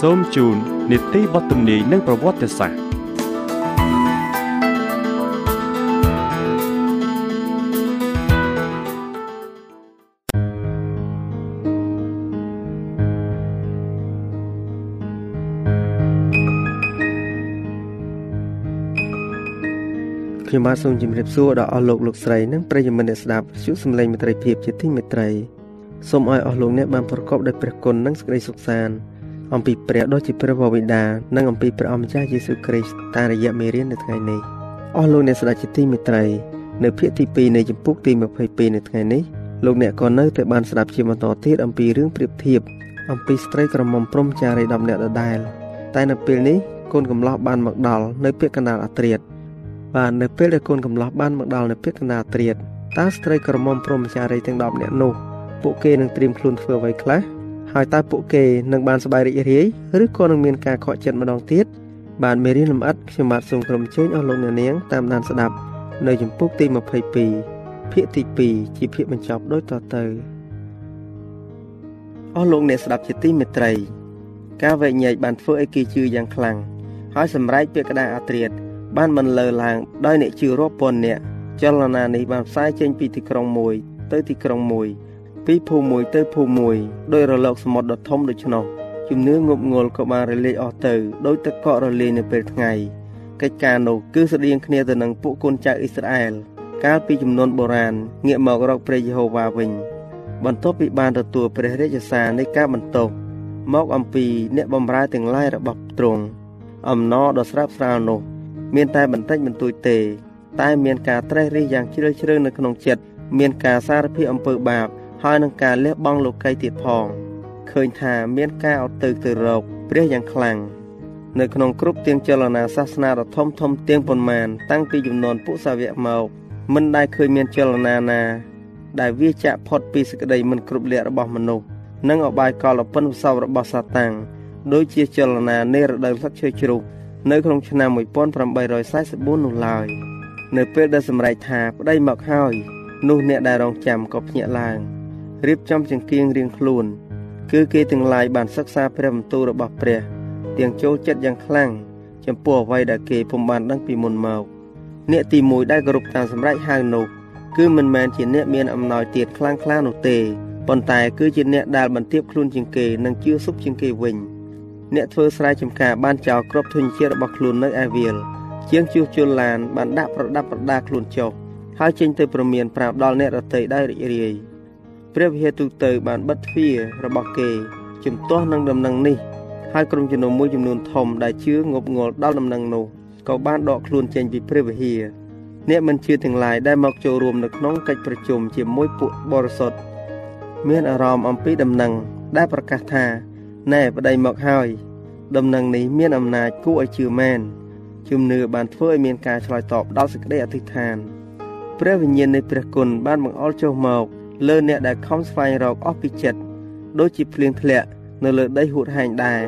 សូមជូននីតិវត្តនីនិងប្រវត្តិសាស្ត្រខ្ញុំបាទសូមជម្រាបសួរដល់អស់លោកលោកស្រីនិងប្រិយមិត្តអ្នកស្ដាប់វិទ្យុសំឡេងមិត្តភាពជាទីមេត្រីសូមឲ្យអស់លោកអ្នកបានប្រកបដោយព្រះគុណនិងសេចក្តីសុខសាន្ត អំពីព្រះដ៏ជាព្រះបិតានិងអំពីព្រះអម្ចាស់យេស៊ូវគ្រីស្ទតាមរយៈមេរៀននៅថ្ងៃនេះអស់លោកអ្នកស្ដេចជាទីមេត្រីនៅភាគទី2នៃចម្ពោះទី22នៅថ្ងៃនេះលោកអ្នកក៏នៅតែបានស្ដាប់ជាបន្តទៀតអំពីរឿងប្រៀបធៀបអំពីស្ត្រីក្រមុំព្រំចារី10នាក់ដដែលតែនៅពេលនេះកូនកំឡោះបានមកដល់នៅពាក្យកណ្ដាលអាត្រៀតបាទនៅពេលដែលកូនកំឡោះបានមកដល់នៅពាក្យកណ្ដាលអាត្រៀតតើស្ត្រីក្រមុំព្រំចារីទាំង10នាក់នោះពួកគេនឹងត្រៀមខ្លួនធ្វើអ្វីខ្លះ ហើយតើពួកគេនឹងបានសប្បាយរីករាយឬក៏នឹងមានការខកចិត្តម្ដងទៀតបានមេរៀនលម្អិតខ្ញុំបាទសូមក្រុមជើញអស់លោកអ្នកនាងតាមដានស្ដាប់នៅចម្ពោះទី22ភាគទី2ជាភាគបញ្ចប់ដូចតទៅអស់លោកអ្នកស្ដាប់ជាទីមេត្រី ការវែកញែកបានធ្វើឲ្យគេជឿយ៉ាងខ្លាំងហើយសម្រែកពាក្យក្តារអាត្រៀតបានបន្លឺឡើងដោយអ្នកជឿរាប់ពាន់នាក់ចលនានេះបានផ្សាយចេញពីទីក្រុងមួយទៅទីក្រុងមួយ ពីភូមិមួយទៅភូមិមួយដោយរលកសមុទ្រដ៏ធំដូច្នោះជំនឿងប់ងល់ក៏បានរលាយអស់ទៅដោយទឹកកករលាយនៅពេលថ្ងៃកិច្ចការនោះគឺស្តៀងគ្នាទៅនឹងពួកកូនចៅអ៊ីស្រាអែលកាលពីចំនួនបុរាណងាកមករកព្រះយេហូវ៉ាវិញ បន្ទាប់ពីបានទទួលព្រះរាជសារនៃការបន្ទោសមកអំពីអ្នកបម្រើទាំងឡាយរបស់ទ្រង់អំណរដ៏ស្រាប់ស្រាលនោះ មានតែបន្តិចបន្តួចទេ តែមានការត្រេះរិះយ៉ាងជ្រាលជ្រៅនៅក្នុងចិត្តមានការសារភាពអំពើបាប ហើយនឹងការលះបង់លោកីទៀតផងឃើញថាមានការអត់ទៅទៅរកព្រះយ៉ាងខ្លាំងនៅក្នុងគ្រប់ទៀងចលនាសាសនាដ៏ធំធំទៀងប៉ុន្មាន តាំងពីចំនួនពុសាវកមកមិនដែលឃើញមានចលនាណា ដែលវាចាក់ផុតពីសេចក្តីមិនគ្រប់លក្ខរបស់មនុស្សនិងអបាយកលពិនវសោរបស់សាតាំងដូចជាចលនានៃរដូវស្លឹកឈើជ្រុះនៅក្នុងឆ្នាំ1844នោះឡើយនៅពេលដែលសម្រេចថាប្តីមកហើយនោះអ្នកដែលរងចាំក៏ភ្ញាក់ឡើង រៀបចំចង្គៀងរៀងខ្លួន គឺគេទាំងឡាយបានសិក្សាព្រះបន្ទូលរបស់ព្រះ ទាំងចូលចិត្តយ៉ាងខ្លាំងចំពោះអ្វីដែលគេពុំបានដឹងពីមុនមកអ្នកទី1ដែលគោរពតាមសម្រេចហៅនោះគឺមិនមែនជាអ្នកមានអំណោយទៀតខ្លាំងខ្លានោះទេប៉ុន្តែគឺជាអ្នកដែលបន្ទាបខ្លួនជាងគេនិងជឿសុខជាងគេវិញអ្នកធ្វើស្រែចម្ការបានចោលគ្រាប់ធញ្ញជាតិរបស់ខ្លួននៅឯវាលជាងជួសជុលឡានបានដាក់ប្រដាប់ប្រដាខ្លួនចុះហើយចេញទៅប្រមានប្រាប់ដល់អ្នករតីដោយរីករាយ ព្រះវិហារទូទៅបានបិទទ្វាររបស់គេជំទាស់នឹងដំណឹងនេះហើយក្រុមជំនុំមួយចំនួនធំដែលជឿងប់ងល់ដល់ដំណឹងនោះក៏បានដកខ្លួនចេញពីព្រះវិហារអ្នកមិនជឿទាំងឡាយដែលមកចូលរួមនៅក្នុងកិច្ចប្រជុំជាមួយពួកបរិសុទ្ធមានអារម្មណ៍អំពីដំណឹងដែលប្រកាសថាណែប្តីមកហើយដំណឹងនេះមានអំណាចគួរឲ្យជឿមែនជំនឿបានធ្វើឲ្យមានការឆ្លើយតបដល់សេចក្តីអធិដ្ឋានព្រះវិញ្ញាណនៃព្រះគុណបានបង្អុរចុះមក លើអ្នកដែលខំស្វែងរកអស់ពីចិត្តដូចជាភ្លៀងធ្លាក់នៅលើដីហួតហែងដែរ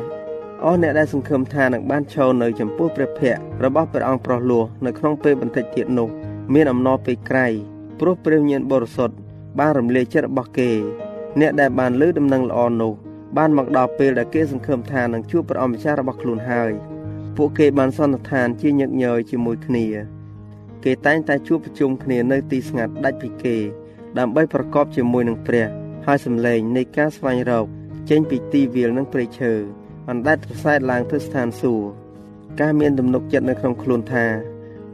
អស់អ្នកដែលសង្ឃឹមថានឹងបានឈរនៅចំពោះព្រះភ័ក្ត្ររបស់ព្រះអង្គប្រោះលោះនៅក្នុងពេលបន្តិចទៀតនោះមានអំណរពេលក្រៃព្រោះព្រះញាណបរិសុទ្ធបានរំលាយចិត្តរបស់គេ អ្នកដែលបានលើដំណឹងល្អនោះបានមកដល់ពេលដែលគេសង្ឃឹមថានឹងជួបព្រះអង្គម្ចាស់របស់ខ្លួនហើយពួកគេបានសន្និដ្ឋានជាញឹកញយជាមួយគ្នា គេតែងតែជួបប្រជុំគ្នានៅទីស្ងាត់ដាច់ពីគេ ដើម្បីប្រកបជាមួយនឹងព្រះ ហើយសម្លេងនៃការស្វែងរកចេញពីទីវាលនិងព្រៃឈើអណ្ដែតប្រសែតឡើងទៅស្ថានសួគ៌ការមានទំនុកចិត្តនៅក្នុងខ្លួនថា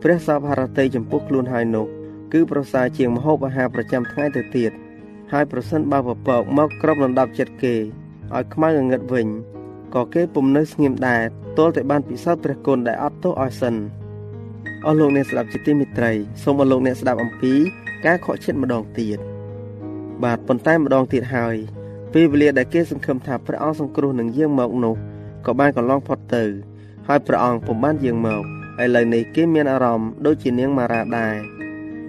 ព្រះសពហរតីចំពោះខ្លួនហើយនោះគឺប្រសើរជាងម្ហូបអាហារប្រចាំថ្ងៃទៅទៀតហើយប្រសិនបើពពកមកក្របដណ្ដប់ចិត្តគេឲ្យខ្មៅងងឹតវិញក៏គេពុំនៅស្ងៀមដែរទល់តែបានពិសោធន៍ព្រះគុណដែលអត់ទោសឲ្យសិន អស់លោកអ្នកស្ដាប់ជាទីមេត្រីសូមអស់លោកអ្នកស្ដាប់អំពីការខកចិត្តម្ដងទៀតបាទប៉ុន្តែម្ដងទៀតហើយពេលវេលាដែលគេសង្ឃឹមថាព្រះអង្គសង្គ្រោះនឹងយាងមកនោះក៏បានកន្លងផុតទៅ ហើយព្រះអង្គពុំបានយាងមកឥឡូវនេះគេមានអារម្មណ៍ដូចជានាងម៉ារ៉ាដែរ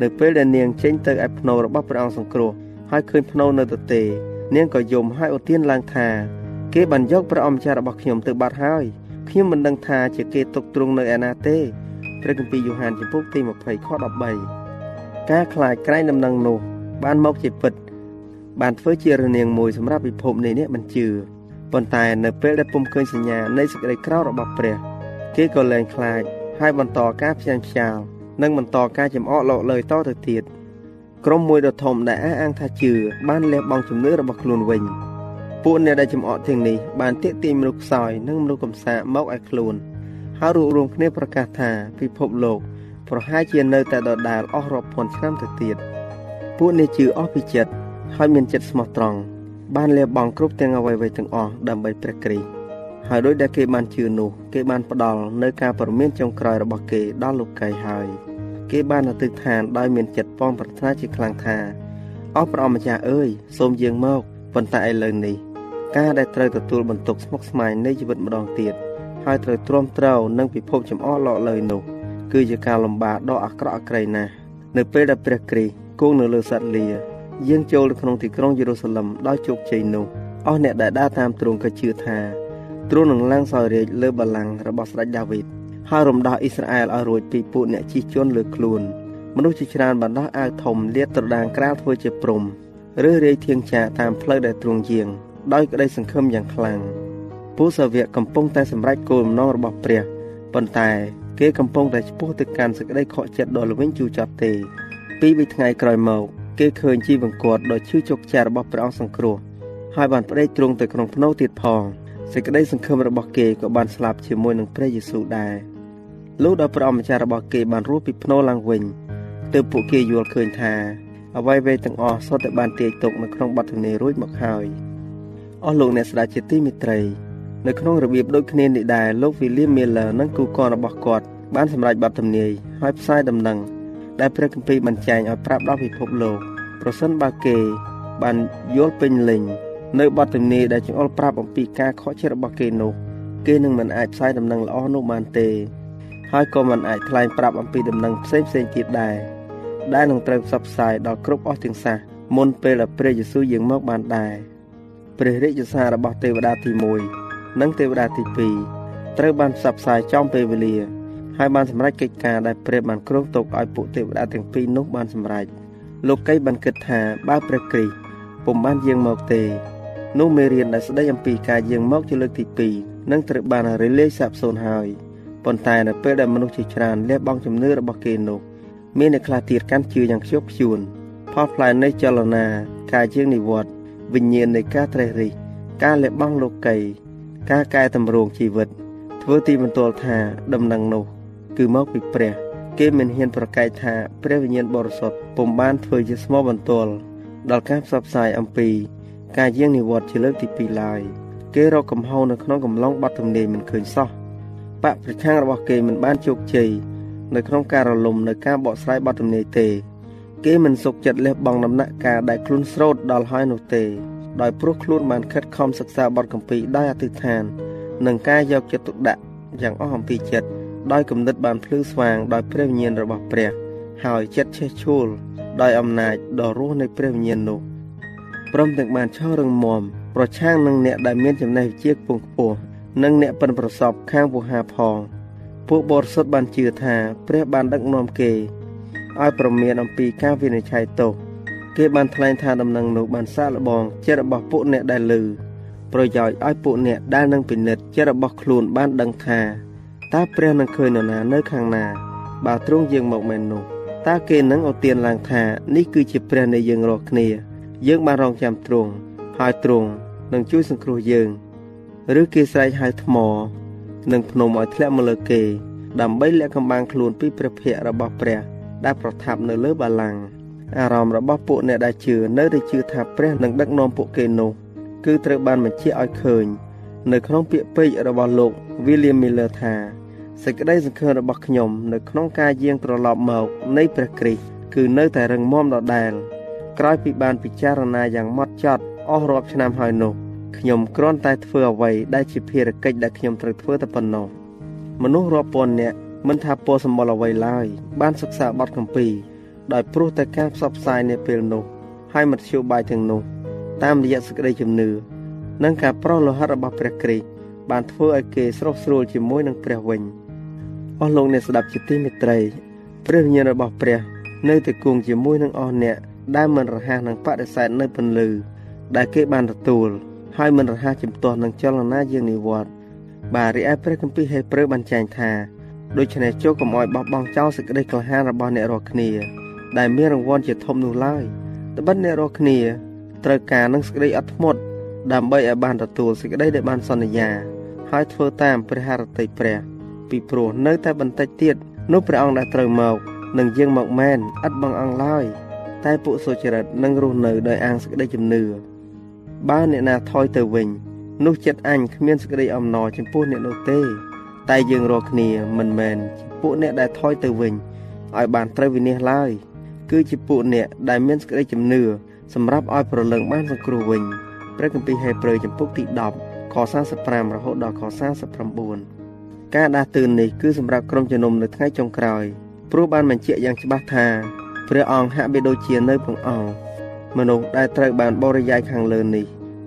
នៅពេលដែលនាងចេញទៅឯភ្នូររបស់ព្រះអង្គសង្គ្រោះហើយឃើញភ្នូរនៅទទេ នាងក៏យំហើយឧទានឡើងថាគេបានយកព្រះអម្ចាស់របស់ខ្ញុំទៅបាត់ហើយខ្ញុំមិនដឹងថាជាគេទុកទ្រង់នៅឯណាទេ ព្រះគម្ពីរយ៉ូហានចំពុកទី20ខ13ការខ្លាចក្រែងដំណឹងនោះបានមកជាពិត បានធ្វើជារនាងមួយសម្រាប់ពិភពនេះនេះមិនជឿប៉ុន្តែនៅពេលដែលពុំឃើញសញ្ញានៃសេចក្តីក្រោធរបស់ព្រះ គេក៏លែងខ្លាចហើយបន្តការផ្សាយផ្សាលនិងបន្តការចំអកលោកលើយតទៅទៀតក្រុមមួយដ៏ធំដែលអះអាងថាជឿបានលះបង់ជំនឿរបស់ខ្លួនវិញពួកអ្នកដែលចំអកទាំងនេះបានទាក់ទាញមនុស្សខ្សោយនិងមនុស្សកំសាកមកឲ្យខ្លួន ហើយរួបរวมគ្នាប្រកាសថាពិភពលោក ប្រហែលជានៅតែដដែលអស់រាប់ពាន់ឆ្នាំទៅទៀតពួកនេះជឿអស់ពីចិត្តហើយមានចិត្តស្មោះត្រង់បានលះបង់គ្រប់ទាំងអ្វីៗទាំងអស់ដើម្បីព្រះគ្រីស្ទហើយដោយដែលគេបានជឿនោះគេបានផ្ដល់នៅការប្រមានចុងក្រោយរបស់គេដល់លោកីហើយគេបានអធិដ្ឋានដោយមានចិត្តប៉ងប្រាថ្នាជាខ្លាំងថាអស់ព្រះអម្ចាស់អើយសូមយាងមកប៉ុន្តែឥឡូវនេះការដែលត្រូវទទួលបន្ទុកស្មុគស្មាញនៃជីវិតម្ដងទៀត ហើយត្រូវទ្រាំទ្រនឹងពិភពចំអកលក់លើនោះគឺជាការលំបាកដ៏អាក្រក់អាក្រៃណាស់នៅពេលដែលព្រះគ្រីស្ទគង់នៅលើសត្វលាយាងចូលទៅក្នុងទីក្រុងយេរូសាឡឹមដោយជោគជ័យនោះអស់អ្នកដែលដើរតាមទ្រង់ក៏ជឿថាទ្រង់នឹងឡើងសោយរាជលើបល្ល័ង្ករបស់ស្ដេចដាវីតហើយរំដោះអ៊ីស្រាអែលឲ្យរួចពីពួកអ្នកជិះជាន់លើខ្លួនមនុស្សជាច្រើនបានដោះអាវធំលាតត្រដាងក្រាលធ្វើជាព្រំឬរាយធៀងចាតាមផ្លូវដែលទ្រង់យាងដោយក្តីសង្ឃឹមយ៉ាងខ្លាំង ពួកសាវកកំពុងតែសម្រេចគោលបំណងរបស់ព្រះប៉ុន្តែគេកំពុងតែឆ្ពោះទៅកាន់សេចក្តីខកចិត្តដ៏ល្វីងជូរចត់ទេពីរថ្ងៃក្រោយមកគេឃើញជីវង្គតដ៏ឈឺជោគចាស់របស់ព្រះអង្គសង្គ្រោះហើយបានប្តេជ្ញាទ្រង់ទៅក្នុងភ្នូទៀតផងសេចក្តីសង្ឃឹមរបស់គេក៏បានស្លាប់ជាមួយនឹងព្រះយេស៊ូវដែរលុះដល់ព្រះអម្ចាស់របស់គេបានរស់ពីភ្នូឡើងវិញទើបពួកគេយល់ឃើញថាអ្វីៗទាំងអស់សុទ្ធតែបានទាយទុកនៅក្នុងបទធនីរួចមកហើយអស់លោកអ្នកស្ដាប់ជាទីមេត្រី នៅក្នុងរបៀបដូចគ្នានេះដែរលោក William Miller និងគូកនរបស់គាត់បានសម្រេចបទទំនាយហើយផ្សាយដំណឹងដែលព្រះគម្ពីរបានចែងឲ្យប្រាប់ដល់ពិភពលោកប្រសិនបើគេ បានយល់ពេញលេញនៅបទទំនាយដែលចង្អុលប្រាប់អំពីការខកចិត្តរបស់គេនោះគេនឹងមិនអាចផ្សាយដំណឹងល្អនោះបានទេហើយក៏មិនអាចថ្លែងប្រាប់អំពីដំណឹងផ្សេងផ្សេងទៀតដែរដែលនឹងត្រូវផ្សព្វផ្សាយដល់គ្រប់អស់ទាំងសាសមុនពេលដែលព្រះយេស៊ូវយាងមកបានដែរព្រះរាជសាររបស់ទេវតាទី1 និងទេវតាទី2ត្រូវបានផ្សព្វផ្សាយចំពេលវេលាហើយបានសម្រេចកិច្ចការដែលព្រះបានគ្រោងទុកឲ្យពួកទេវតាទាំងពីរនោះបានសម្រេចលោកីបានគិតថាបើព្រះគ្រីស្ទពុំបានយាងមកទេនោះមេរៀនដែលស្ដីអំពីការយាងមកជាលើកទី2នឹងត្រូវបានរលាយសាបសូន្យហើយប៉ុន្តែនៅពេលដែលមនុស្សជាច្រើនលះបង់ជំនឿរបស់គេនោះមានអ្នកខ្លះទៀតកាន់ជឿយ៉ាងខ្ជាប់ខ្ជួនផលផ្លែនៃចលនាការយាងនិវត្តន៍វិញ្ញាណនៃការត្រេះរិះការលះបង់លោកី ការកែតម្រង់ជីវិត ធ្វើទីបន្ទាល់ថាដំណឹងនោះ គឺមកពីព្រះ គេមិនហ៊ានប្រកែកថាព្រះវិញ្ញាណបរិសុទ្ធពុំបានធ្វើជាស្មោបន្ទាល់ដល់ការផ្សព្វផ្សាយអំពី ការយាងនិវត្តន៍ជាលើកទី2ឡើយគេរកកំហុសនៅក្នុងកំឡុងបាត់ទំនាយមិនឃើញសោះបកប្រឆាំងរបស់គេមិនបានជោគជ័យនៅក្នុងការរលំនៅការបកស្រាយបាត់ទំនាយទេ គេមិនសុខចិត្តលះបង់ដំណាក់កាលដែលខ្លួនស្រោតដល់ហើយនោះទេ ដោយព្រោះខ្លួនបានខិតខំសិក្សាបទកម្ពីដោយអធិដ្ឋាន និងការយកចិត្តទុកដាក់យ៉ាងអស់អំពីចិត្តដោយគំនិតបានភ្លឺស្វាងដោយព្រះវិញ្ញាណរបស់ព្រះ ហើយចិត្តឆេះឆួលដោយអំណាចដ៏រស់នៃព្រះវិញ្ញាណនោះព្រមទាំងបានឈររឹងមាំប្រឆាំងនឹងអ្នកដែលមានចំណេះវិជ្ជាខ្ពង់ខ្ពស់និងអ្នកប៉ិនប្រសពខាងវោហាផងពួកបរិសុទ្ធបានជឿថា ព្រះបានដឹកនាំគេឲ្យប្រមានអំពីការវិនិច្ឆ័យទោស គេបានថ្លែងថាដំណឹងនោះបានសាកល្បងចិត្តរបស់ពួកអ្នកដែលឮប្រយោជន៍ឲ្យពួកអ្នកដែលនឹងពិនិត្យចិត្តរបស់ខ្លួនបានដឹងថាតើព្រះនឹងឃើញនរណានៅខាងណាបើទ្រង់យាងមកមែននោះតើគេនឹងឧទានឡើងថានេះគឺជាព្រះនៃយើងរាល់គ្នា យើងបានរងចាំទ្រង់ហើយទ្រង់នឹងជួយសង្គ្រោះយើង ឬគេស្រែកហៅថ្មនិងភ្នំឲ្យធ្លាក់មកលើគេ ដើម្បីលាក់កំបាំងខ្លួនពីព្រះភ័ក្ត្ររបស់ព្រះដែលប្រថាប់នៅលើបល្ល័ង្ក អារម្មណ៍របស់ពួកអ្នកដែលជឿនៅតែជឿថាព្រះនឹងដឹកនាំពួកគេនោះគឺត្រូវបានបញ្ជាក់ឲ្យឃើញ នៅក្នុងពាក្យពេចន៍របស់លោក William Miller ថាសេចក្តីសង្ឃឹមរបស់ខ្ញុំនៅក្នុងការយាងត្រឡប់មកនៃព្រះគ្រីស្ទគឺនៅតែរឹងមាំដដែលក្រោយពីបានពិចារណាយ៉ាងម៉ត់ចត់អស់រាប់ឆ្នាំហើយនោះខ្ញុំគ្រាន់តែធ្វើអ្វីដែលជាភារកិច្ចដែលខ្ញុំត្រូវធ្វើតែប៉ុណ្ណោះមនុស្សរាប់ពាន់នាក់មិនថាពោសម្បល់អ្វីឡើយបានសិក្សាបទគម្ពីរ ដោយព្រោះតែការផ្សព្វផ្សាយនាពេលនោះហើយមធ្យោបាយទាំងនោះ តាមរយៈសេចក្តីជំនឿនិងការប្រោសលោហិតរបស់ព្រះគ្រីស្ទបានធ្វើឲ្យគេស្រស់ស្រួលជាមួយនឹងព្រះវិញអស់លោកអ្នកស្ដាប់ជាទីមេត្រីព្រះវិញ្ញាណរបស់ព្រះ នៅតែគង់ជាមួយនឹងអស់អ្នកដែលមិនរហ័សនឹងបដិសេធនៅពន្លឺដែលគេបានទទួលហើយមិនរហ័សជំទាស់នឹងចលនាយើងនិវត្តន៍បាទរីឯព្រះគម្ពីរហេព្រើរបានចែងថាដូច្នេះចូលកុំឲ្យបោះបង់ចោលសេចក្តីក្លាហានរបស់អ្នករាល់គ្នា ដែលមានរង្វាន់ជាធំនោះឡើយត្បិតអ្នករាល់គ្នាត្រូវការនឹងសេចក្តីអត់ធ្មត់ដើម្បីឲ្យបានទទួលសេចក្តីដែលបានសន្យា ហើយធ្វើតាមព្រះハរតីព្រះ ពីព្រោះនៅតែបន្តិចទៀតនោះព្រះអង្គដែលត្រូវមកនឹងយាងមកមែនឥតបងអង្គឡើយតែពួកសុចរិតនឹងរស់នៅដោយអាងសេចក្តីជំនឿបើអ្នកណាថយទៅវិញនោះចិត្តអញគ្មានសេចក្តីអំណរចំពោះអ្នកនោះទេ តែយើងរាល់គ្នាមិនមែនជាពួកអ្នកដែលថយទៅវិញឲ្យបានត្រូវវិនិច្ឆ័យឡើយ គឺជាពួកអ្នកដែលមានសេចក្តីជំនឿសម្រាប់ឲ្យប្រលឹងបានសង្គ្រោះវិញព្រះគម្ពីរហេព្រើរចំពុកទី10ខ45រហូតដល់ខ49ការដាស់តឿននេះគឺសម្រាប់ក្រុមជំនុំនៅថ្ងៃចុងក្រោយព្រោះបានបញ្ជាក់យ៉ាងច្បាស់ថាព្រះអង្គហាក់បីដូចជានៅបង្អស់មនុស្សដែលត្រូវបានបរិយាយខាងលើនេះ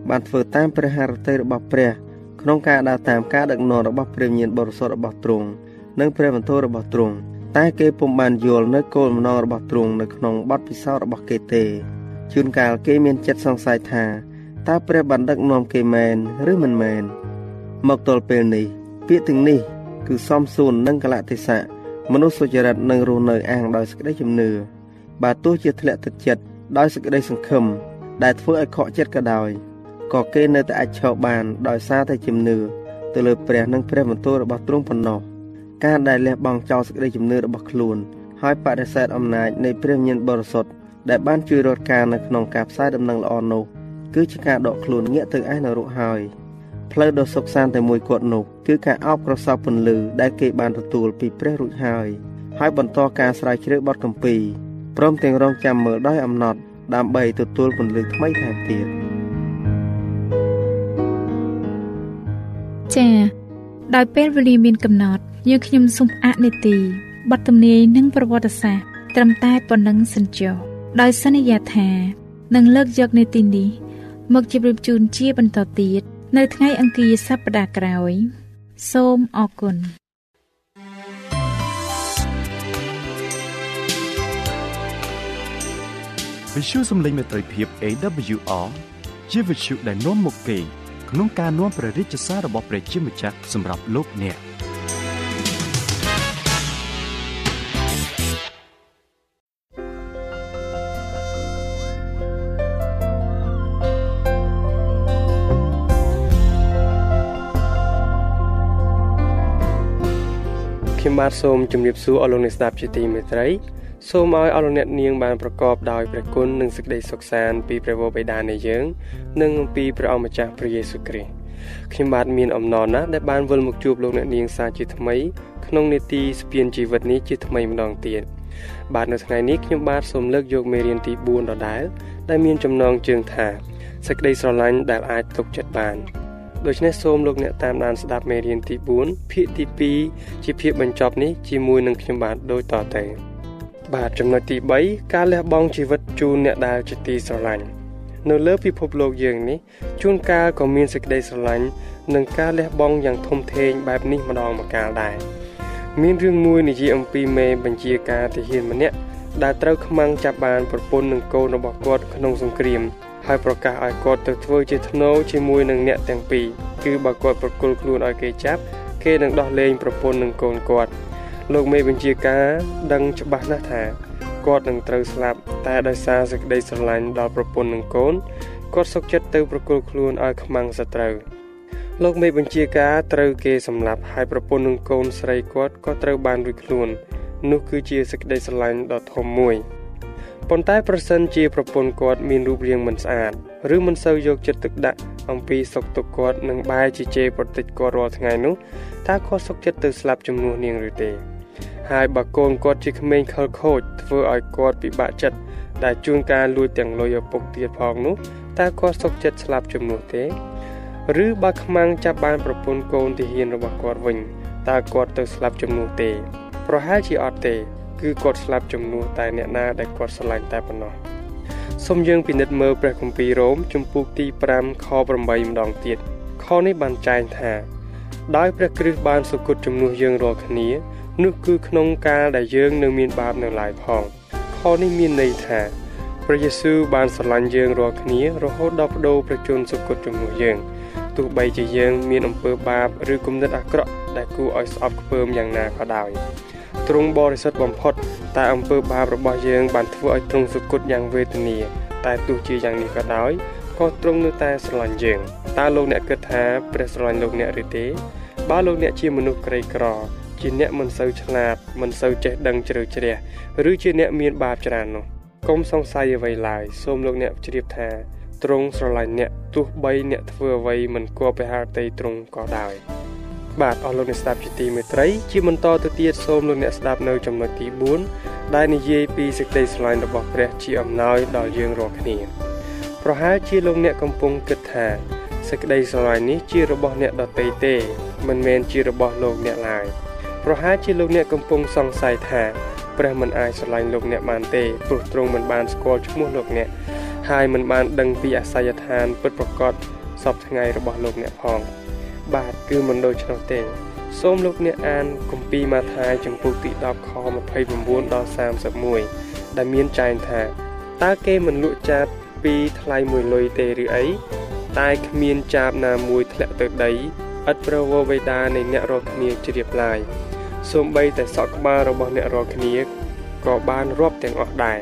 បានធ្វើតាមព្រះハរតីរបស់ព្រះ ក្នុងការដើរតាមការដឹកនាំរបស់ព្រះញាណបរិសុទ្ធរបស់ទ្រង់និងព្រះបន្ទូលរបស់ទ្រង់ តែគេពុំបានយល់នៅគោលបំណងរបស់ទ្រង់នៅក្នុងបទពិសោធន៍របស់គេទេជួនកាលគេមានចិត្តសង្ស័យថាតើព្រះបានដឹកនាំគេមែនឬមិនមែនមកទល់ពេលនេះ ពាក្យទាំងនេះ គឺសំសួននិងកលៈទេសៈមនុស្សសុចរិតនឹងរស់នៅអាងដោយសេចក្តីជំនឿបើទោះជាធ្លាក់ទឹកចិត្តដោយសេចក្តីសង្ឃឹមដែលធ្វើឲ្យខកចិត្តក៏ដោយក៏គេនៅតែអាចឈរបានដោយសារតែជំនឿទៅលើព្រះនិងព្រះបន្ទូលរបស់ទ្រង់ប៉ុណ្ណោះ ការដែលលះបង់ចោលសេចក្តីជំនឿរបស់ខ្លួន ហើយបដិសេធអំណាចនៃព្រះញាណបរិសុទ្ធដែលបានជួយរត់ការនៅក្នុងការផ្សាយដំណឹងល្អនោះគឺជាការដកខ្លួនងាកទៅឯនរកហើយផ្លូវដ៏សុខសាន្តតែមួយគត់នោះគឺការអោបក្រសោបពន្លឺដែលគេបានទទួលពីព្រះរួចហើយហើយបន្តការស្រាវជ្រាវបទកម្ពីព្រមទាំងរងចាំមើលដោយអំណត់ដើម្បីទទួលពន្លឺថ្មីថែមទៀតចា៎ដោយពេលវេលាមានកំណត់ យើងខ្ញុំសូមអនុទីបទទំនាយនិងប្រវត្តិសាស្ត្រត្រឹមតែប៉ុណ្ណឹងសិនចុះដោយសន្យាថានឹងលើកយកនីតិនេះមកជម្រាបជូនជាបន្តទៀតនៅថ្ងៃអង្គារសប្តាហ៍ក្រោយ សូមអរគុណវិសុយសំឡេងមេត្រីភាព AWR ជាវិសុយដែលនាំមកពីក្នុងការនាំព្រះរាជសាររបស់ព្រះជាម្ចាស់សម្រាប់លោកអ្នក បាទសូមជម្រាបសួរអស់លោកអ្នកស្ដាប់ជាទីមេត្រីសូមឲ្យអស់លោកអ្នកនាងបានប្រកបដោយព្រះគុណនិងសេចក្តីសុខសាន្តពីព្រះវរបិតានៃយើង និងពីព្រះអម្ចាស់ព្រះយេស៊ូវគ្រីស្ទខ្ញុំបាទមានអំណរណាស់ដែលបានវិលមកជួបលោកអ្នកនាងសាជាថ្មីក្នុងនេតិស្ពានជីវិតនេះជាថ្មីម្ដងទៀតបាទនៅថ្ងៃនេះខ្ញុំបាទសូមលើកយកមេរៀនទី4ដដែលដែលមានចំណងជើងថាសេចក្តីស្រឡាញ់ដែលអាចទុកចិត្តបាន ដូច្នេះសូមលោកអ្នកតាមដានស្ដាប់មេរៀនទី4ភាគទី2ជាភាគបញ្ចប់នេះជាមួយនឹងខ្ញុំបាទដូចតទៅបាទចំណុចទី3ការលះបង់ជីវិតជូនអ្នកដែលជាទីស្រឡាញ់នៅលើពិភពលោកយើងនេះជួនកាលក៏មានសេចក្តីស្រឡាញ់និងការលះបង់យ៉ាងធំធេងបែបនេះម្ដងម្កាលដែរមានរឿងមួយនិយាយអំពីមេបញ្ជាការទាហានម្នាក់ដែលត្រូវខ្មាំងចាប់បានប្រពន្ធនិងកូនរបស់គាត់ក្នុងសង្គ្រាម ហើយប្រកាសឲ្យគាត់ទៅធ្វើជាធ្នូជាមួយនឹងអ្នកទាំងពីរគឺបើគាត់ប្រគល់ខ្លួនឲ្យគេចាប់គេនឹងដោះលែងប្រពន្ធនិងកូនគាត់លោកមេបញ្ជាការដឹងច្បាស់ណាស់ថាគាត់នឹងត្រូវស្លាប់តែដោយសារសេចក្តីស្រឡាញ់ដល់ប្រពន្ធនិងកូនគាត់សុកចិត្តទៅប្រគល់ខ្លួនឲ្យខ្មាំងសត្រូវលោកមេបញ្ជាការត្រូវគេសម្លាប់ហើយប្រពន្ធនឹងកូនស្រីគាត់ក៏ត្រូវបានរួចខ្លួន នោះគឺជាសេចក្តីស្រឡាញ់ដ៏ធំមួយ ប៉ុន្តែប្រសិនជាប្រពន្ធគាត់មានរូបរាងមិនស្អាតឬមិនសូវយកចិត្តទុកដាក់អំពីសុខទុក្ខគាត់និងបែរជាជេរប្រតិចគាត់រាល់ថ្ងៃនោះតើគាត់សុខចិត្តទៅស្លាប់ជំនួសនាងឬទេហើយបើកូនគាត់ជាក្មេងខលខូចធ្វើឲ្យគាត់ពិបាកចិត្តដែលជួនកាលលួចទាំងលុយឪពុកទៀតផងនោះតើគាត់សុខចិត្តស្លាប់ជំនួសទេឬបើខ្មាំងចាប់បានប្រពន្ធកូនទាហានរបស់គាត់វិញតើគាត់ទៅស្លាប់ជំនួសទេ ប្រហែលជាអត់ទេ គឺគាត់ស្លាប់ជំនួសតែអ្នកណាដែលគាត់ស្រឡាញ់តែប៉ុណ្ណោះសូមយើងពិនិត្យមើលព្រះគម្ពីររ៉ូមជំពូកទី5ខ8ម្ដងទៀតខនេះបានចែងថាដោយព្រះគ្រីស្ទបានសុគតជំនួសយើងរាល់គ្នានោះគឺក្នុងកាលដែលយើងនៅមានបាបនៅឡើយផងខនេះមានន័យថាព្រះយេស៊ូវបានស្រឡាញ់យើងរាល់គ្នារហូតដល់បដូរព្រះជន្មសុគតជំនួសយើងទោះបីជាយើងមានអំពើបាបឬគំនិតអាក្រក់ដែលគួរឲ្យស្អប់ខ្ពើមយ៉ាងណាក៏ដោយ ទ្រង់បរិសុទ្ធបំផុត តែអំពើបាបរបស់យើងបានធ្វើឲ្យទ្រង់សុគតយ៉ាងវេទនាតែទោះជាយ៉ាងនេះក៏ដោយក៏ទ្រង់នៅតែស្រឡាញ់យើងតើលោកអ្នកគិតថាព្រះស្រឡាញ់លោកអ្នកឬទេបើលោកអ្នកជាមនុស្សក្រីក្រ ជាអ្នកមិនសូវឆ្លាត មិនសូវចេះដឹងជ្រៅជ្រះឬជាអ្នកមានបាបច្រើននោះកុំសង្ស័យអ្វីឡើយសូមលោកអ្នកជ្រាបថាទ្រង់ស្រឡាញ់អ្នកទោះបីអ្នកធ្វើអ្វីមិនគួរไปហាតីទ្រង់ក៏ដោយ បាទអស់លោកអ្នកស្ដាប់ជាទីមេត្រីជាបន្តទៅទៀតសូមលោកអ្នកស្ដាប់នៅចំណុចទី4ដែលនិយាយពីសេចក្តីស្រឡាញ់របស់ព្រះជាអំណោយដល់យើងរាល់គ្នា ប្រហែលជាលោកអ្នកកំពុងគិតថាសេចក្តីស្រឡាញ់នេះជារបស់អ្នកដទៃទេ មិនមែនជារបស់លោកអ្នកឡើយប្រហែលជាលោកអ្នកកំពុងសង្ស័យថាព្រះមិនអាចស្រឡាញ់លោកអ្នកបានទេព្រោះទ្រង់មិនបានស្គាល់ឈ្មោះលោកអ្នកហើយមិនបានដឹងពីអាសយដ្ឋានពិតប្រាកដសពថ្ងៃរបស់លោកអ្នកផង បាទគឺមិនដូច្នោះទេ សូមលោកអ្នកអានគម្ពីរម៉ាថាយចំពុកទី10ខ29ដល់31ដែលមានចែងថាតើគេមិនលក់ចាបពីថ្លៃមួយលុយទេឬអីតែគ្មានចាបណាមួយធ្លាក់ទៅដីឥតប្រវោវេដានៃអ្នករាល់គ្នាជ្រាបឡាយសូម្បីតែសក់ក្បាលរបស់អ្នករាល់គ្នាក៏បានរាប់ទាំងអស់ដែរ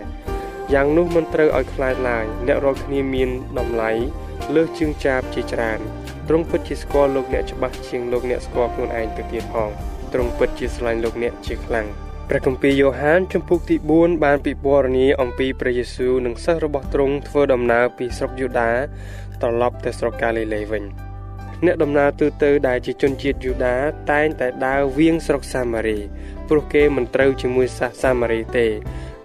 យ៉ាងនោះមិនត្រូវឲ្យខ្លាចឡើយអ្នករាល់គ្នាមានតម្លៃលើសជាងចាបជាច្រើន ទ្រង់ពិតជាស្គាល់លោកអ្នកច្បាស់ជាងលោកអ្នកស្គាល់ខ្លួនឯងទៅទៀតផងទ្រង់ពិតជាស្រឡាញ់លោកអ្នកជាខ្លាំងព្រះគម្ពីរយ៉ូហានជំពូកទី4បានពិពណ៌នាអំពីព្រះយេស៊ូវនិងសិស្សរបស់ទ្រង់ធ្វើដំណើរពីស្រុកយូដាត្រឡប់ទៅស្រុកកាលីលេវិញអ្នកដំណើរទូទៅដែលជាជនជាតិយូដាតែងតែដើរវៀងស្រុកសាមារី ព្រោះគេមិនត្រូវជាមួយសាសសាមារីទេ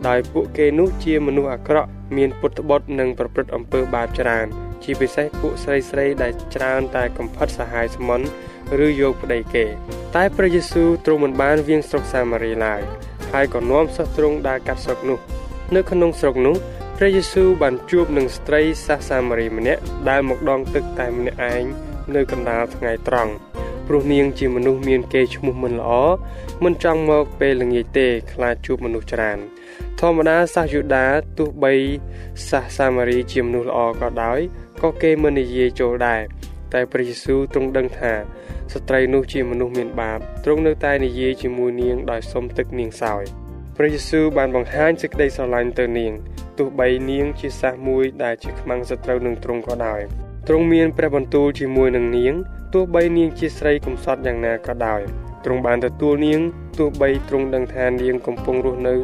ដោយពួកគេនោះជាមនុស្សអាក្រក់មានពុតបុតនិងប្រព្រឹត្តអំពើបាបច្រើន ជាពិសេសពួកស្រីស្រីដែលច្រើនតែកំផិតសហាយស្មន់ឬយកប្តីគេ តែព្រះយេស៊ូវទ្រង់មិនបានវៀងស្រុកសាមារីឡើយហើយក៏នាំសិស្សទ្រង់ដើរកាត់ស្រុកនោះ នៅក្នុងស្រុកនោះព្រះយេស៊ូវបានជួបនឹងស្ត្រីសាសសាមារីម្នាក់ដែលមកដងទឹកតែម្នាក់ឯងនៅកណ្ដាលថ្ងៃត្រង់ព្រោះនាងជាមនុស្សមានកេរ្តិ៍ឈ្មោះមិនល្អមិនចង់មកពេលល្ងាចទេខ្លាចជួបមនុស្សច្រើនធម្មតាសាសយូដាទោះបីសាសសាមារីជាមនុស្សល្អក៏ដោយ ក៏គេមិននិយាយចូលដែរតែព្រះយេស៊ូវទ្រង់ដឹងថាស្ត្រីនោះជាមនុស្សមានបាបទ្រង់នៅតែនិយាយជាមួយនាងដោយសុំទឹកនាងសោយព្រះយេស៊ូវបានបង្ហាញសេចក្តីស្រឡាញ់ទៅនាងទោះបីនាងជាសាសមួយដែលជាខ្មាំងសត្រូវនឹងទ្រង់ក៏ដោយទ្រង់មានព្រះបន្ទូលជាមួយនឹងនាងទោះបីនាងជាស្រីកំសត់យ៉ាងណាក៏ដោយទ្រង់បានទទួលនាងទោះបីទ្រង់ដឹងថានាងកំពុងរស់នៅ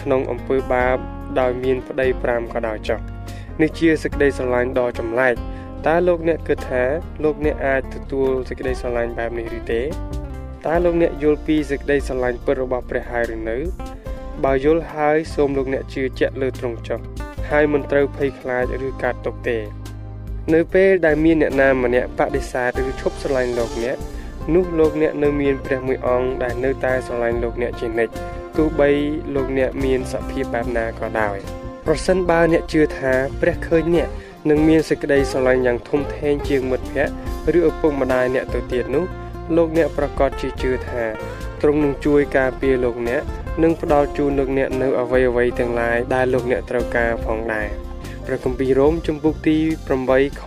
ក្នុងអំពើបាបដោយមានប្តី5ក៏ដោយចុះ នេះជាសេចក្តីស្រឡាញ់ដ៏ចម្លែកតើលោកអ្នកគិតថាលោកអ្នកអាចទទួលសេចក្តីស្រឡាញ់បែបនេះឬទេតើលោកអ្នកយល់ពីសេចក្តីស្រឡាញ់ពិតរបស់ព្រះហើយឬនៅ បើយល់ហើយសូមលោកអ្នកជឿជាក់លើទ្រង់ចុះហើយមិនត្រូវភ័យខ្លាចឬកាត់ទុកទេ នៅពេលដែលមានអ្នកណាម្នាក់បដិសេធឬឈប់ស្រឡាញ់លោកអ្នកនោះលោកអ្នកនៅមានព្រះមួយអង្គដែលនៅតែស្រឡាញ់លោកអ្នកជានិច្ចទោះបីលោកអ្នកមានសភាពបែបណាក៏ដោយ ប្រសិនបើអ្នកជឿថាព្រះឃើញអ្នកនឹងមានសេចក្តីស្រឡាញ់យ៉ាងធំធេងជាងមិត្តភ័ក្តិឬឪពុកម្ដាយអ្នកទៅទៀតនោះលោកអ្នកប្រកាសជាជឿថាទ្រង់នឹងជួយការពារលោកអ្នកនិងផ្ដល់ជូនលោកអ្នកនៅអ្វីអ្វីទាំងឡាយដែលលោកអ្នកត្រូវការផងដែរព្រះគម្ពីររ៉ូមជំពូកទី8ខ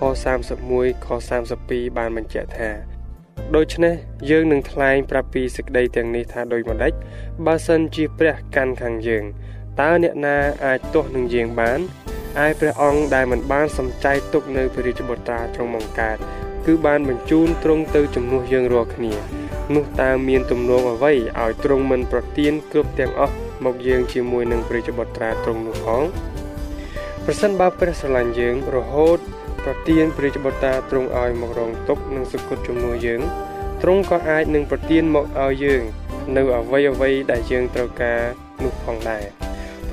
31ខ32បានបញ្ជាក់ថាដូច្នេះយើងនឹងថ្លែងប្រាប់ពីសេចក្តីទាំងនេះថាដូចម្ដេចបើសិនជាព្រះកាន់ខាងយើង តើអ្នកណាអាចទាស់នឹងយើងបានឯព្រះអង្គដែលមិនបានសំចៃទុកនៅព្រះរាជបុត្រាទ្រង់បង្កើតគឺបានបញ្ជូនទ្រង់ទៅជំនួសយើងរាល់គ្នានោះតើមានទំនួលអ្វីឲ្យទ្រង់មិនប្រទានគ្រប់ទាំងអស់មកយើងជាមួយនឹងព្រះរាជបុត្រាទ្រង់នោះផងប្រសិនបើព្រះស្រឡាញ់យើងរហូតប្រទានព្រះរាជបុត្រាទ្រង់ឲ្យមករងទុកនិងសុគតជំនួសយើងទ្រង់ក៏អាចនឹងប្រទានមកឲ្យយើង នៅអ្វីអ្វីដែលយើងត្រូវការនោះផងដែរ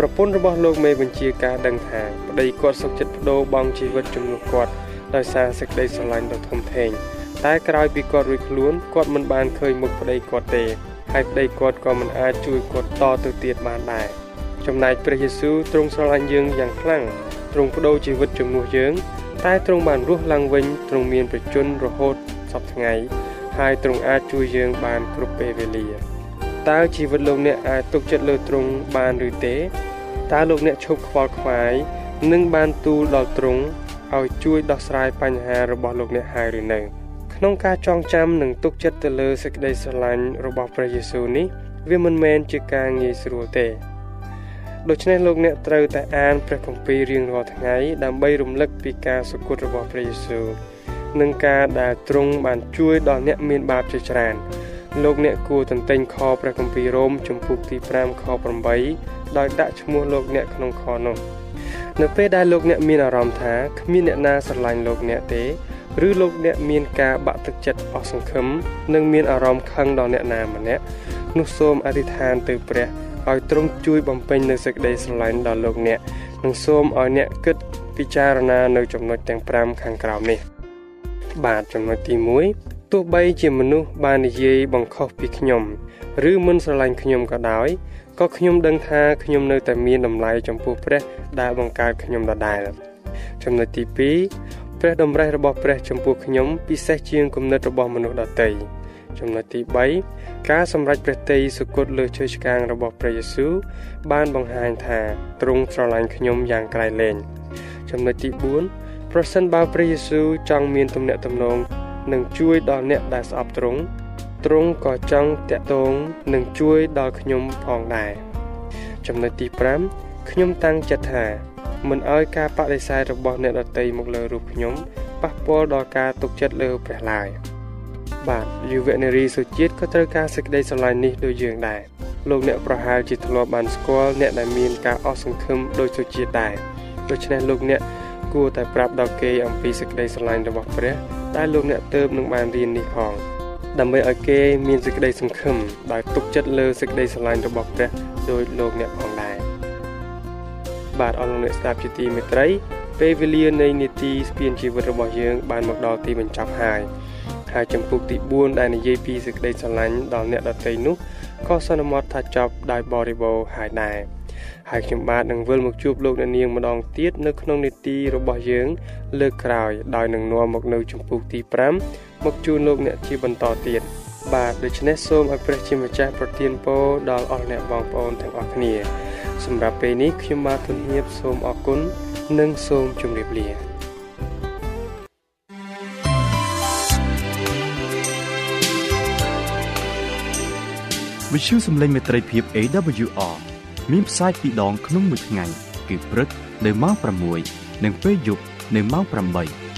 ប្រពន្ធរបស់លោកមេបញ្ជាការដឹងថាប្តីគាត់សុខចិត្តបដូរបង់ជីវិតជំនួសគាត់ដោយសារសេចក្តីស្រឡាញ់ដ៏ធំធេងតែក្រោយពីគាត់រួចខ្លួនគាត់មិនបានឃើញមុខប្តីគាត់ទេហើយប្តីគាត់ក៏មិនអាចជួយគាត់តទៅទៀតបានដែរចំណែកព្រះយេស៊ូវទ្រង់ស្រឡាញ់យើងយ៉ាងខ្លាំងទ្រង់បដូរជីវិតជំនួសយើងតែទ្រង់បានរស់ឡើងវិញទ្រង់មានប្រជញ្ញរហូតសពថ្ងៃហើយទ្រង់អាចជួយយើងបានគ្រប់ពេលវេលាតើជីវិតលោកអ្នកអាចទុកចិត្តលើទ្រង់បានឬទេ តើលោកអ្នកឈប់ខ្វល់ខ្វាយនិងបានទូលដល់ទ្រង់ឲ្យជួយដោះស្រាយបញ្ហារបស់លោកអ្នកហើយឬនៅក្នុងការចងចាំនិងទុកចិត្តទៅលើសេចក្តីស្រឡាញ់របស់ព្រះយេស៊ូវនេះវាមិនមែនជាការងាយស្រួលទេដូច្នេះលោកអ្នកត្រូវតែអានព្រះគម្ពីររៀងរាល់ថ្ងៃដើម្បីរំលឹកពីការសុគតរបស់ព្រះយេស៊ូវនិងការដែលទ្រង់បានជួយដល់អ្នកមានបាបជាច្រើនលោកអ្នកគួរទន្ទិញខព្រះគម្ពីររ៉ូមជំពូកទី5ខ8 ដោយដាក់ឈ្មោះលោកអ្នកក្នុងខនោះនៅពេលដែលលោកអ្នកមានអារម្មណ៍ថាគ្មានអ្នកណាស្រឡាញ់លោកអ្នកទេឬលោកអ្នកមានការបាក់ទឹកចិត្តអស់សង្ឃឹមនិងមានអារម្មណ៍ខឹងដល់អ្នកណាម្នាក់នោះសូមអធិដ្ឋានទៅព្រះឲ្យទ្រង់ជួយបំពេញនូវសេចក្តីស្រឡាញ់ដល់លោកអ្នកនិងសូមឲ្យអ្នកគិតពិចារណានៅចំណុចទាំង5ខាងក្រោមនេះបាទចំណុចទី1 ទោះបីជាមនុស្សបាននិយាយបង្ខុសពីខ្ញុំ ឬមិនស្រឡាញ់ខ្ញុំក៏ដោយក៏ខ្ញុំដឹងថាខ្ញុំនៅតែមានតម្លៃចំពោះព្រះដែលបង្កើតខ្ញុំដដែលចំណុចទី2ព្រះតម្រេះរបស់ព្រះចំពោះខ្ញុំពិសេសជាងគំនិតរបស់មនុស្សដទៃចំណុចទី3ការសម្រេចព្រះតីសុគតលើឈើឆ្កាងរបស់ព្រះយេស៊ូវបានបង្ហាញថាទ្រង់ស្រឡាញ់ខ្ញុំយ៉ាងក្រៃលែងចំណុចទី4ប្រសិនបើព្រះយេស៊ូវចង់មានទំនាក់ទំនង និងជួយដល់អ្នកដែលស្អប់ទ្រង់ទ្រង់ក៏ចង់តាក់ទងនិងជួយដល់ខ្ញុំផងដែរចំណុចទី5ខ្ញុំតាំងចិត្តថាមិនអោយការបដិសេធរបស់អ្នកដតីមកលើរូបខ្ញុំប៉ះពាល់ដល់ការទុកចិត្តលើព្រះឡើយបាទយុវនារីសុជាតិក៏ត្រូវការសេចក្តីស្រឡាញ់នេះដូចយើងដែរលោកអ្នកប្រហែលជាធ្លាប់បានស្គាល់អ្នកដែលមានការអស់សង្ឃឹមដូចសុជាតិដែរដូច្នេះលោកអ្នក គួរតែប្រាប់ដល់គេអំពីសេចក្តីស្រឡាញ់របស់ព្រះដែលលោកអ្នកទៅនឹងបានរៀននេះផងដើម្បីឲ្យគេមានសេចក្តីសង្ឃឹមដោយទុកចិត្តលើសេចក្តីស្រឡាញ់របស់ព្រះដោយលោកអ្នកផងដែរបាទអរលោកអ្នកស្ដាប់ជាទីមេត្រី ពេលវេលានៃនីតិស្ពានជីវិតរបស់យើង បានមកដល់ទីបញ្ចប់ហើយហើយចំពុកទី4ដែលនិយាយពីសេចក្តីស្រឡាញ់ដល់អ្នកដទៃនោះក៏សន្មតថាចប់ដោយបរិបូរណ៍ហើយដែរ ហើយខ្ញុំបាទនឹងវិលមកជួបលោកអ្នកនាងម្ដងទៀតនៅក្នុងនីតិរបស់យើង លើកក្រោយ ដោយនឹងនាំមកនៅចំពុកទី5មកជួបលោកអ្នកជាបន្តទៀតបាទដូច្នេះសូមឲ្យព្រះជាម្ចាស់ប្រទានពរដល់អស់អ្នកបងប្អូនទាំងអស់គ្នា សម្រាប់ពេលនេះខ្ញុំបាទទុនហៀបសូមអរគុណនិងសូមជម្រាបលាវិទ្យុសំឡេងមេត្រីភាព AWR មានផ្សាយពីរដងក្នុងមួយថ្ងៃ គឺព្រឹកនៅម៉ោង6និងពេលយប់នៅម៉ោង8